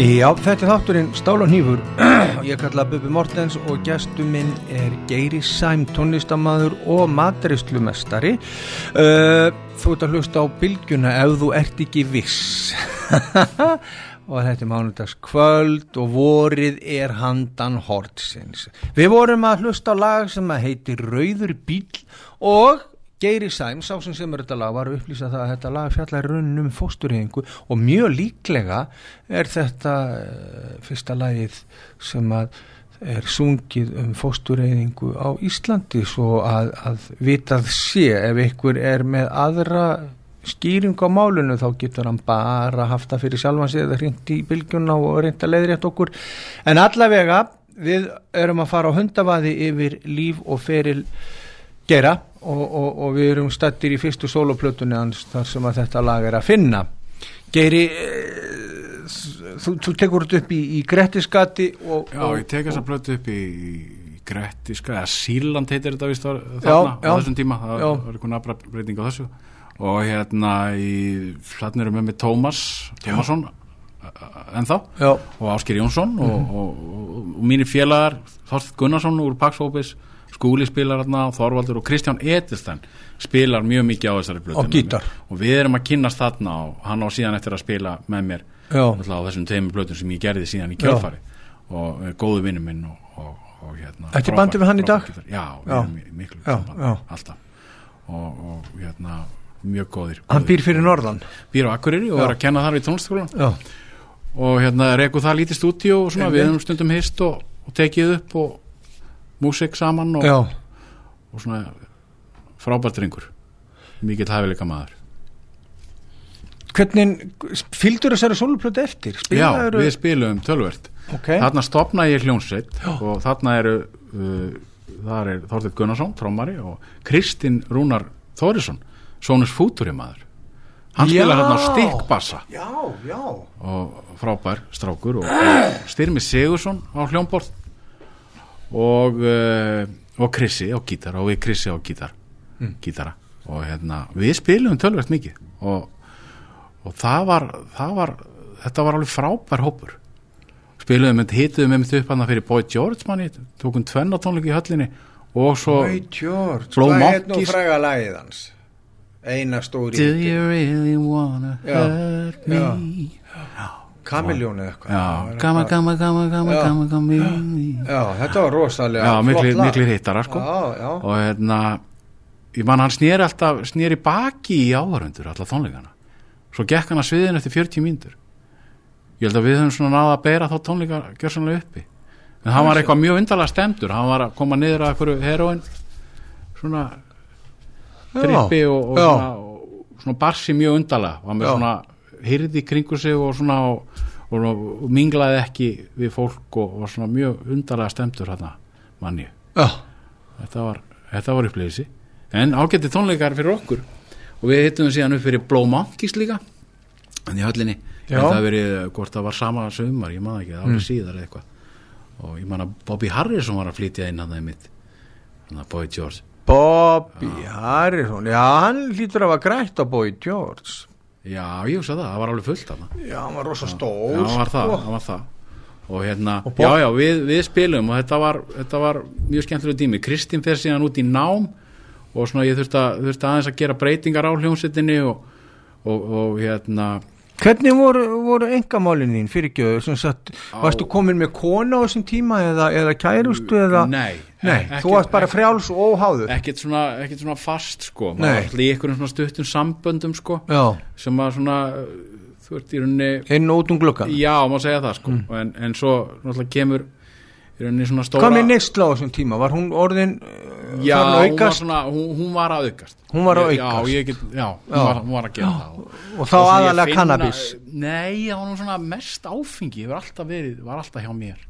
Já, þetta er þátturinn Stál og Hnífur ég kalla Bubi Mortens og gæstu minn er Geiri Sæm, tónlistamæður og maturistlu-mestari. Uh, þú ert að hlusta á bylgjuna ef þú ert ekki viss. og þetta er mánudags kvöld og vorið er handan hortsins. Við vorum að hlusta á lag sem að heiti Rauður bíl og Geiri Sæm, sá sem semur þetta lag, var að upplýsa það að þetta lag fjallar raunum fósturhefingu og mjög líklega er þetta uh, fyrsta lagið sem er sungið um fósturhefingu á Íslandi svo að, að vitað sé ef ykkur er með aðra skýring á málunu þá getur hann bara haft það fyrir sjálfan sig eða hreint í bylgjuna og hreint að leiðrétt okkur. En allavega við erum að fara á hundavaði yfir líf og feril gera. Og, og, og við erum stættir í fyrstu soloplötunni hans þar sem að þetta lag er að finna. Geiri eh, þú, þú tekur þetta upp í, í Grettiskati og, Já, ég tek þessa plötu upp í, í Grettiskati, eða Síland heitir þetta vist þarna já, á já, þessum tíma. Það já. var einhvern afbreyting á þessu. Og hérna í hlatni erum við með Tómas Tómasson ennþá og Ásker Jónsson mm -hmm. og, og mínir félagar Þorst Gunnarsson úr Paxfópis Skúli spilar hérna Þorvaldur og Kristján Edelstein spilar mjög mikið á þessari blötu og við erum að kynast þarna og hann á síðan eftir að spila með mér á þessum teimur blötum sem ég gerði síðan í kjálfari og uh, góðu vinnu minn og, og, og hérna Þetta er bandið við hann í dag? Já, við erum miklu alltaf. Og, og hérna mjög góðir, góðir Hann býr fyrir Norðan? Býr á Akureyri og er að kenna þar í tónlistaskólan og hérna reyku það lítið stúdíu og svona, við hefum stundum hist og tekið upp og músik saman og, og svona frábært ringur mikill hæfileika maður Hvernig fylgdur þessari soluplötu eftir? Spilaður... Já, við spilum tölvert okay. þarna stopna ég hljónsveit og þarna eru uh, þar er Þorður Gunnarsson, trómari og Kristinn Rúnar Þórisson Sónus Fúturi maður hann spila hérna á stikkbassa. Og frábær strákur og, og Styrmi Sigursson á hljónbort og, uh, og Krissi á gítar og við Krissi á gítar mm. gítara. Og hérna við spilum tölvægt mikið. Og, og það var, það var þetta var alveg frábær hópur. Spilum við, hituðum við upp hann fyrir Boy George manni, tókum tvennatónleiki í höllinni. Og svo Boy George, hvað heit nú fræga lagið hans? eina stóri Do you really wanna hurt me? Já Kamiljónu eitthvað. Kama, kama, kama, kama, kama, Já, þetta var rosalega Já, miklu, miklu hittara sko. Já, já. og hérna ég man hann snýri alltaf, snýri baki í áhörundur alltaf tónleikana. Svo gekk hann að sviðin eftir 40 mínútur. Ég held að við höfum svona náða að beira þá tónleika gjörsanlega uppi. En hann var eitthvað mjög undarlega stemdur hann var að koma niður að eitthvað heroin svona trippi og, og, svona, og svona barsi mjög undarlega. Hann með svona hyrði kringu sig og svona og, og, og minglaði ekki við fólk og var svona mjög undarlega stemtur hérna manni oh. þetta var, var upplýðisi en ágætti tónleikar fyrir okkur. Og við hittum síðan upp fyrir Blow Monkeys líka en í höllinni. En það verið, hvort það var sama sömur ég maður ekki, það var mm. síðar eða eitthvað. Og ég man að Bobby Harrison var að flytja inn hann það mitt hann að Boy George. Bobby já. Harrison, já hann hlýtur að var grætt á Boy George Já, ég hugsa það, það var alveg fullt af það Já, hann var rosa stór Já, hann var það, hann var það. Og hérna, og já, já, við, við spilum og þetta var, þetta var mjög skemmtilega tími. Kristinn fer síðan út í nám og svona ég þurfti, að, þurfti aðeins að gera breytingar á hljómsettinni og, og, og hérna Hvernig voru, voru engamálinn þín fyrirgjöðu? Varstu komin með kona á þessum tíma eða, eða kærustu? Eða? Nei. Nei, ekki, þú varst bara frjáls og óháður? Ekkert svona, ekkert svona fast sko. Nei. Maður var í einhverjum svona stuttum samböndum sko. Já. Sem var svona, þú ert í rauninni... Einn út um glukkan? Já, maður segja það sko. Mm. En, en svo kemur í rauninni svona stóra... Hvað með Nistla á þessum tíma? Var hún orðin já, hún var, svona, hún, hún var að aukast. Hún var að aukast? já, get, já, hún, var, hún var að gera það. Og, og þá aðalega kannabis? Nei, það var svona mest áfengi það var alltaf verið, var alltaf hjá mér.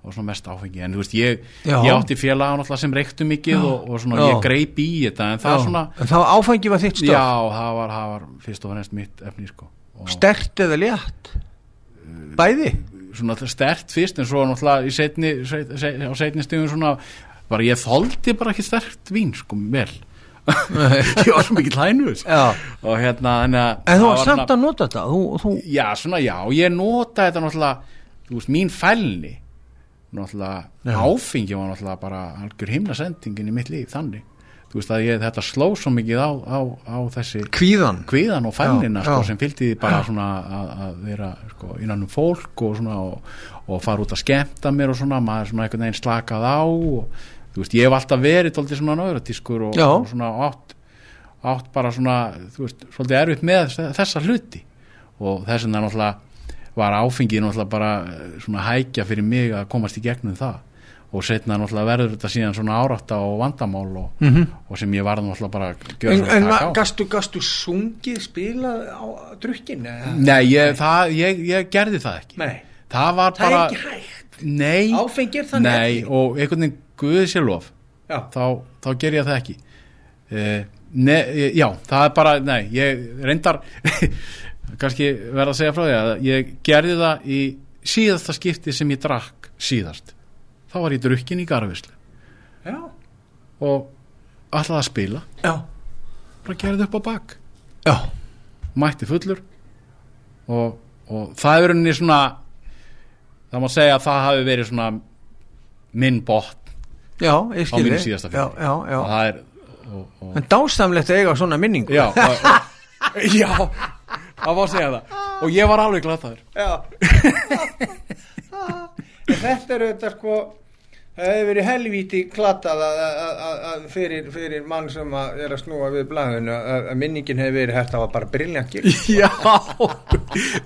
Og svona mest áfengi, en þú veist ég, ég átti alltaf sem reyktu mikið og, og svona já. ég greip í þetta en það já. svona en það áfengi var þitt stöð já, það var, það var fyrst og fremst mitt efni sko. Stert eða létt? Bæði svona stert fyrst en svo náttúrulega í setni, set, set, á setni stegum svona bara ég þóldi bara ekki sterkt vín sko vel. Ég var svo mikið hlænuðs og hérna en þú var samt að nota þetta? Þú, þú... já svona já ég nota þetta náttúrulega þú veist mín fælni. Náttúrulega áfengi var náttúrulega bara algjör himnasendingin í mitt líf þannig þú veist að ég, þetta sló svo mikið á, á, á þessi kvíðan, kvíðan og fælnina sko, sem fylgdi bara svona að, að vera sko, innan um fólk og, svona, og, og fara út að skemta mér og svona maður svona einhvern veginn slakað á og þú veist ég hef alltaf verið tóltið svona náðuratískur og, og svona átt, átt bara svona þú veist svolítið erfitt með þessa hluti. Og þess vegna náttúrulega var áfengið náttúrulega bara svona hækja fyrir mig að komast í gegnum það og setna náttúrulega verður þetta síðan svona árætta og vandamál og, mm -hmm. og sem ég varði náttúrulega bara En, en gastu, gastu sungið spilað á drukkin? Nei, ég, það, ég, ég gerði það ekki. Nei, það var það bara Nei, Áfengir þannig nei og einhvern veginn Guðið sér lof. Þá, þá ger ég það ekki. Uh, ne, Já, það er bara Nei, ég reyndar kannski verða að segja frá því að ég gerði það í síðasta skipti sem ég drakk síðast þá var ég drukkin í garfislu Já. og alltaf að spila. Já. bara gerði upp á bak. Já. mætti fullur. Og, og það er unni svona það má segja að það hafi verið svona minn bótt Já, ég og... en dásamlegt að eiga svona minningu. Já, já það var að segja það. Og ég var alveg glad þar já þetta er auðvitað sko það hefur verið helvíti klatað fyrir, fyrir mann sem að er að snúa við blæðinu að minningin hefur verið að var bara brilljantgir Já,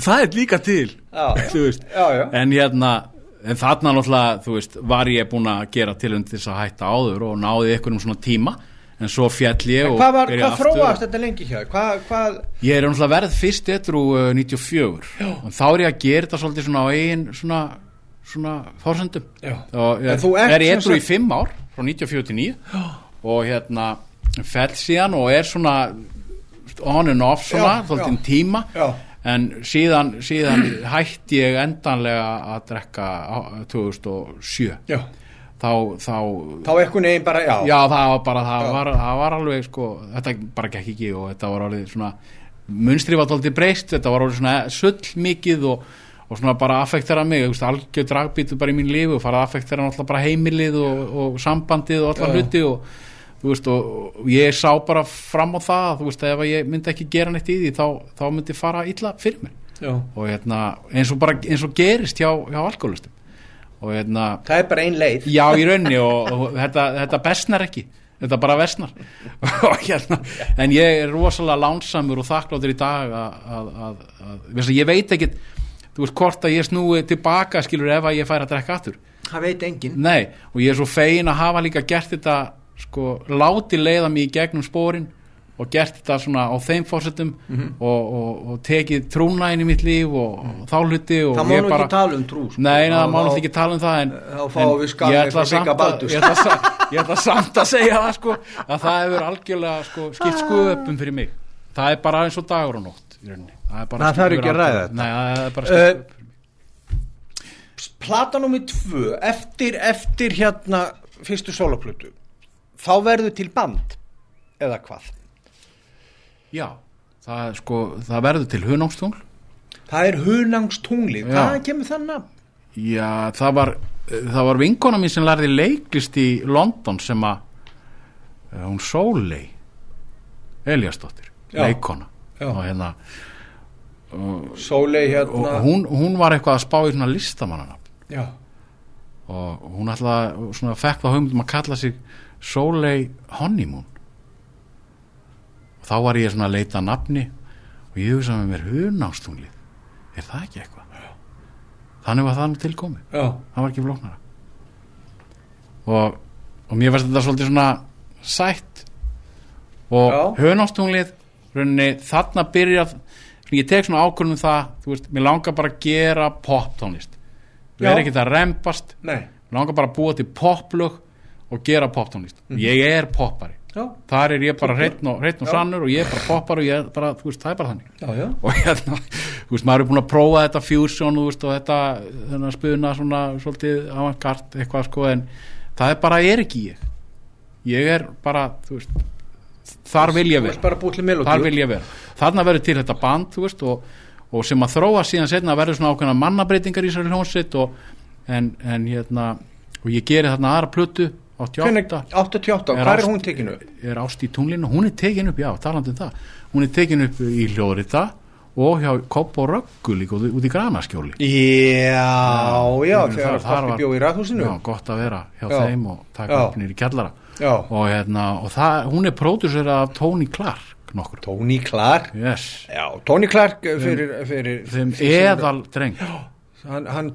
það er líka til já, já, já. en hérna en þarna náttúrulega, þú veist, var ég búin að gera til undir þess að hætta áður og náði ykkur um svona tíma en svo fjall ég en hvað, var, hvað þróast þetta lengi hjá? Hvað, hvað... Ég er náttúrulega verð fyrst etru uh, 94 og þá er ég að gera þetta svolítið svona á eigin svona svona fórsöndum og ég er eitthvað í fimm ár frá 94 til 9 og hérna fell síðan og er svona on and off svona, þóttinn tíma. Já. en síðan, síðan hætti ég endanlega að drekka 2007 já. Þá þá, þá eitthvað nefn bara, já. Já það var bara, það var, það var alveg sko, þetta bara gekk ekki og þetta var alveg svona munstri var alltaf breyst, þetta var alveg svona sull mikið og og svona bara affektera mig, algjör dragbítu bara í mín lífi og fara að affektera náttúrulega bara heimilið og, og sambandið og allar hluti og veist, og, ég sá bara fram á það, veist, ef ég myndi ekki gera neitt í því, þá, þá myndi fara illa fyrir mér. Já. og hérna, eins og bara, eins og gerist hjá, hjá alkoholistum og hérna Það er bara ein leið. Já, í raunni og, og þetta, þetta bestnar ekki. Þetta bara vestnar og hérna, en ég er rosalega lánsamur og þakkláttur í dag að, að, að, að ég veit ekkit þú veist hvort að ég snúi tilbaka skilur ef að ég fær að drekka aftur. Það veit engin Nei, og ég er svo fegin að hafa líka gert þetta sko, láti leiða mig í gegnum spórin og gert þetta svona á þeim fórsetum mm -hmm. og, og, og tekið trúnæðin í mitt líf og, og þá hluti Það má nú bara... ekki tala um trú sko. Nei, það má nú ekki tala um það en, en ég ætla samt að ég ætla, ég ætla samt að segja það sko að það hefur algjörlega sko, skipt skuðöpum fyrir mig. Það er bara eins og dagur og nótt í rauninni það er ekki að ræða þetta. Nei, það er bara uh, Plata nummið tvö eftir, eftir hérna fyrstu soloplötu þá verður til band eða hvað? Já, það, sko, það verður til hunangstungl. Það er hunangstungli, hvað kemur nafn? Já, það var það var vinkona mín sem lærði leiklist í London sem að eh, hún Sólei Eliasdóttir, leikona og hérna Sólei hérna. Og hún, hún var eitthvað að spá í svona listamannanafn. Já. Og hún alltaf svona fekk það höfum að kalla sig Sólei Honeymoon. Og þá var ég svona að leita nafni og ég hugsaði með mér hunástúnlið er það ekki eitthvað? Já. þannig var það tilkomi já. það var ekki flóknara. Og, og mér finnst þetta svolítið svona sætt. Og hunástúnlið þarna byrjað ég tek svona ákvörðum um það þú veist, mér langar bara að gera pop tónlist við erum ekki það að rempast mér langar bara að búa til poplug og gera pop tónlist mm -hmm. ég er poppari. Já. þar er ég bara hreitn og, og sannur og ég er bara poppari og ég er bara, þú veist, það er bara þannig. Já, og hérna, þú veist, maður er búin að prófa þetta fusion, þú veist, og þetta þennan spuna svona, svolítið avantgard eitthvað, sko, en það er bara, er ekki ég. Ég er bara, þú veist þar vil ég vera. þar vil ég vera. Þarna verður til þetta band veist, og, og sem að þróa síðan setna verður svona ákveðna mannabreitingar í þessari hljómsitt en, en hérna og ég geri þarna aðra plötu 88 88, hvað er hún tekinu? er ást í tunglinu, hún er tekinu upp, já, talandu um það. Hún er tekinu upp í hljóðrita og hjá Kopp og Röggu líka út í Granaskjóli. Já, já, þegar Koppi bjóð í ræðhúsinu Já, gott að vera hjá já. þeim og taka upp nýri kjallara. Og, hérna, og það, hún er pródusser af Tony Clark nokkur. Tony Clark? Yes. Já, Tony Clark fyrir, fyrir Þeim eðal dreng. Hann, hann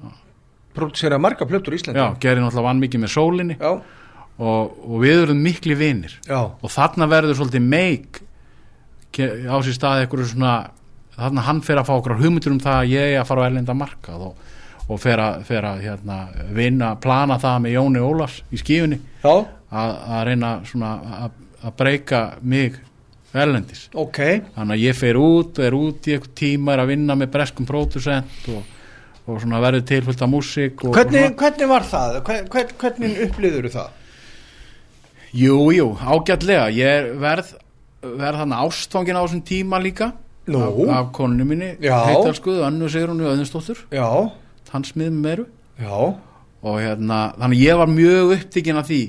pródusser af marga plötur í Íslandi. Já, gerir náttúrulega vann mikið með sólinni. Já. Og, og við erum miklu vinnir og þarna verður svolítið meik á sér staði eitthvað svona þarna hann fer að fá okkur hugmyndur um það að ég er að fara á erlenda markað og, og fer að, hérna, vinna, plana það með Jóni Ólafs í skífunni. Að, að reyna svona að, breyka mig erlendis. Okay. þannig að ég fer út er út í eitthvað tíma er að vinna með breskum pródusent og, og svona verður tilfyllt af músík hvernig, hvernig var það? Hvern, hvernig upplýður það? Jú, jú, ágætlega. Ég verð, verð þannig ástfangin á þessum tíma líka. No. af, af konunni minni, heitalskuðu Annu Sigrunu Öðinstóttur hans miðum meru og hérna, þannig ég var mjög upptíkin af því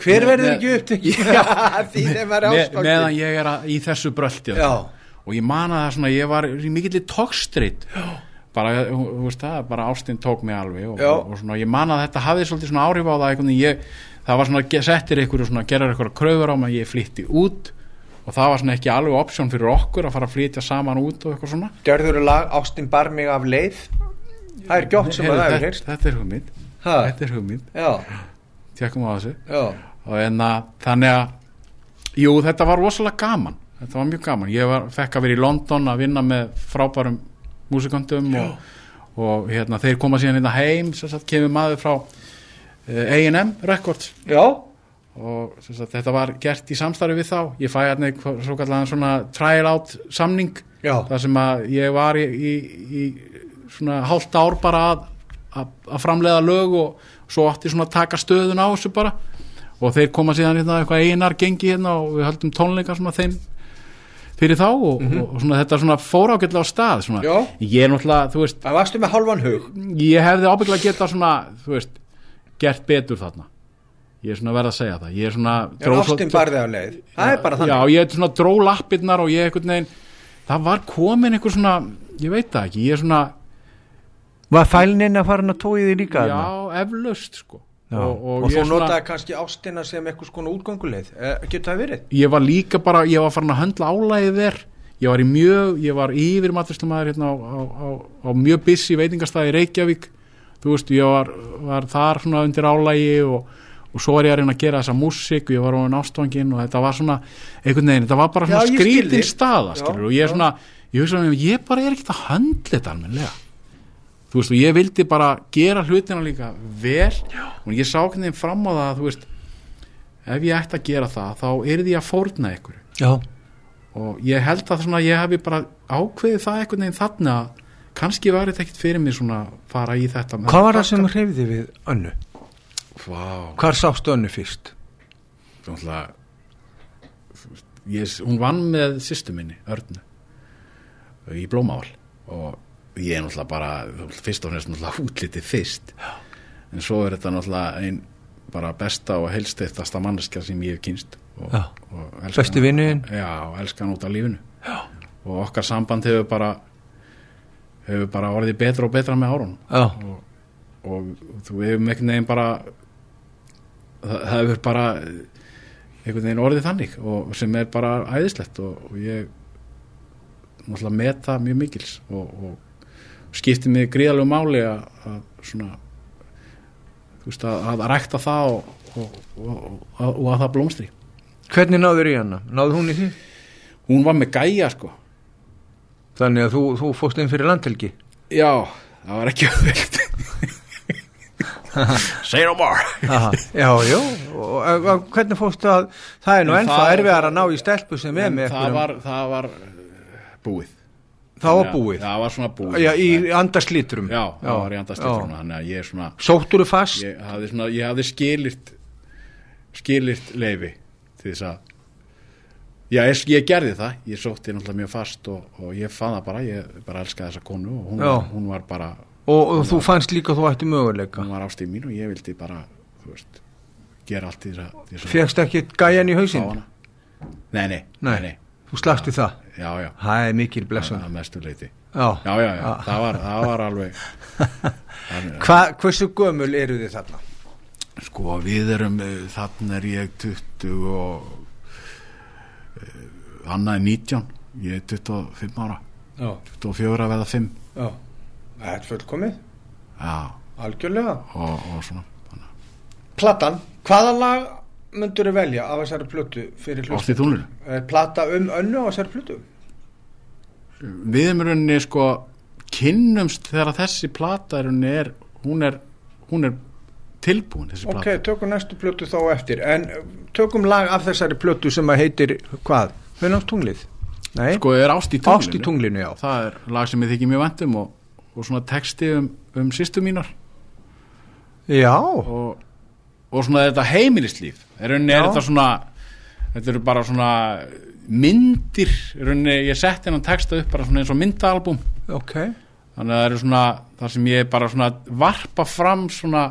hver verður ekki ástfangin meðan ég er að, í þessu bröldi og ég man að það svona, ég var í mikillir tókstritt bara, þú veist það, bara ástinn tók mig alveg og, og, og svona, ég man að þetta hafði svolítið svona áhrif á það, ég það var svona, settir ykkur og svona gerar ykkur kröfur á mig að ég flytti út og það var svona ekki alveg option fyrir okkur að fara að flytja saman út og eitthvað svona. Gjörður þú lag Ástin bar mig af leið. Það er gjótt sem að það er hérst Þetta er hugmynd. Þetta er hugmynd Tjekkum á þessu. Og en að þannig að jú þetta var rosalega gaman. Þetta var mjög gaman, ég var, fekk að vera í London að vinna með frábærum músikandum og, og hérna, þeir koma síðan hérna heim, að kemur maður frá Eh, A&M Records. Já. og sagt, þetta var gert í samstarfi við þá. Ég fæ hérna svo kallan svona trial out samning Já. þar sem að ég var í, í, í svona hálft ár bara að, að, að framleiða lög og svo átti svona að taka stöðun á þessu bara. Og þeir koma síðan hérna eitthvað einar gengi hérna og við höldum tónleika svona þeim fyrir þá og, mm -hmm. og, svona þetta svona fór ágætlega á stað svona. ég er náttúrulega, þú veist Það varstu með halvan hug. Ég hefði ábygglega getað svona, þú veist gert betur þarna. Ég er svona verið að segja það. Ég er svona ástin barðið á leið. Það bara þannig. Já ég er svona dró lappirnar og ég er einhvern veginn það var komin einhver svona ég veit það ekki ég er svona var fælnin að fara að tói því líka já eflaust sko. Já. og, og, og þú svona... notaði kannski ástina sem eitthvað svona útganguleið eh, getur það verið? Ég var líka bara ég var farin að höndla álæðið þér. Ég var í mjög ég var yfir maturslumæður hérna á, á, á, á mjög busy veitingastæði Reykjavík. Þú veist, ég var, var þar svona undir álægi og, og svo er ég að reyna að gera þessa músík og ég var á nástofangin og þetta var svona, einhvern veginn, þetta var bara svona já, skrítin staða, skilur, og ég er svona ég hugsa um, ég bara er ekkert að höndla þetta almenlega, þú veist, og ég vildi bara gera hlutina líka vel já. og ég sá hvernig þeim fram á það þú veist, ef ég ætti að gera það þá er því að fórna ykkur já. og ég held að svona, ég hef bara ákveðið það einhvern veginn þannig að kannski var þetta ekkert fyrir mig svona fara í þetta Hvað var það sem hreyfði við önnu? Wow. Hvar sástu önnu fyrst? Að hún vann með sýstu minni, Örnu í Blómál og ég er náttúrulega bara fyrst og næst náttúrulega útlitið fyrst Já. en svo er þetta náttúrulega einn bara besta og helsteittasta manneskja sem ég hef kynst og, og Besti vinnuðin? Já, og elskan út af lífinu Já. og okkar samband hefur bara hefur bara orðið betra og betra með árun og, og þú hefur með einhvern veginn bara það, hefur bara einhvern veginn orðið þannig og sem er bara æðislegt og, og ég náttúrulega meta mjög mikils og, og skipti mig gríðalegu máli að, að svona veist, að, að rækta það og að það blómstri. Hvernig náður í hana? Náður hún í því? Hún var með gæja sko. Þannig að þú, þú fóst inn fyrir landhelgi? Já, það var ekki öðvilt Say no more. Já, já, og, og hvernig fóstu að það er nú ennþá erfiðar að ná í stelpu sem er með það var, það var uh, búið Það var búið? Það var svona búið. Já, í andarslítrum Já, það var í andarslítrum Þannig að ég er svona Sóttur þú fast? Ég hafði, svona, ég hafði skilirt skilirt leifi til þess að Já, ég, ég gerði það, ég sótti náttúrulega mjög fast og, og ég fann það bara, ég bara elskaði þessa konu og hún, var, hún var bara Og, og þú var, fannst líka þú ætti möguleika. Hún var ástíð mín og ég vildi bara, þú veist, gera allt í þess að Fegst ekki gæjan í hausin? Nei, nei, nei, nei. Þú slagst í það? Já, já. Það er mikil blessun. Það er mestu leiti Já, já, já, já. Það, var, það var alveg Hva, Hversu gömul eru þið þarna? Sko, við erum, eh, þarna er ég 20 og Anna er 19 Ég er 25 ára. Já. 24 eða 5 Já, það er fullkomið. Já. Algjörlega. Og, og svona. Platan, hvaða lag myndur þið velja af þessari plötu fyrir hlustu? Átti tónlur? Plata um önnu á þessari plötu? Við erum rauninni sko kynnumst þegar þessi plata er, hún er, hún er tilbúin þessi plata. Ok, tökum næstu plötu þá eftir en tökum lag af þessari plötu sem að heitir hvað? Hvernast tunglið? Nei? Sko er Ást í tunglinu. Ást í tunglinu, já. Það er lag sem ég þykki mjög vendum og, og svona texti um, um sýstu mínar. Já. Og og svona þetta heimilislíf er, er þetta svona þetta eru bara svona myndir rauninni, ég sett hennan texta upp bara svona eins og myndaalbum okay. þannig að það eru svona það sem ég bara svona varpa fram svona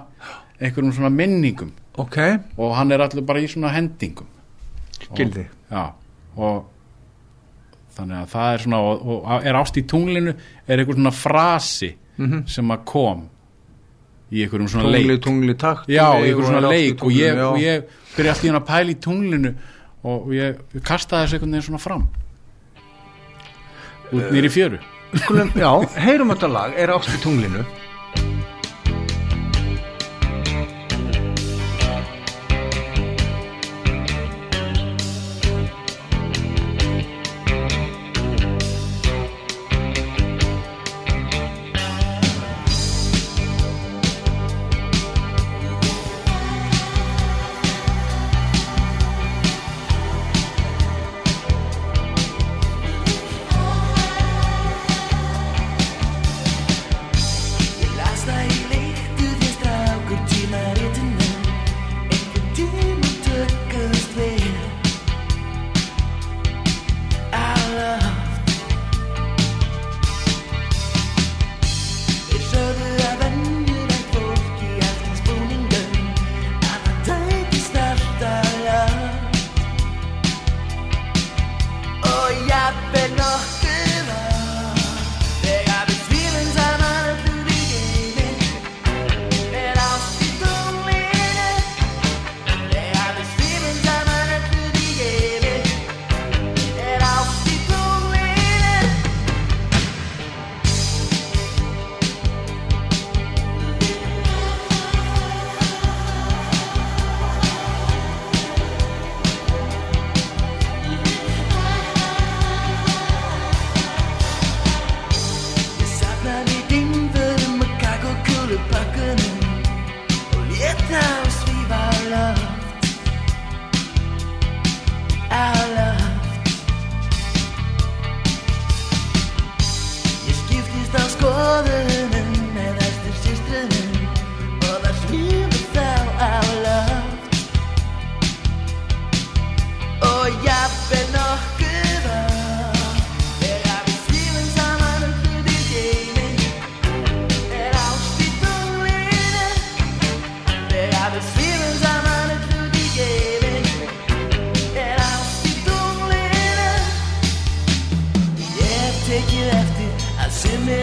einhverjum svona minningum okay. og hann er allir bara í svona hendingum skildi og, já, og þannig að það er svona og, og er ást í tunglinu er einhver svona frasi mm -hmm. sem að kom í einhverjum svona tungli, leik. tungli, takt, já, í einhverjum svona leik og ég, og ég byrja alltaf að pæla í tunglinu og ég, ég kastaði þessu einhvern veginn svona fram. Út nýri fjöru. Skulum, Já, heyrum þetta lag, er ást í tunglinu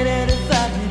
it if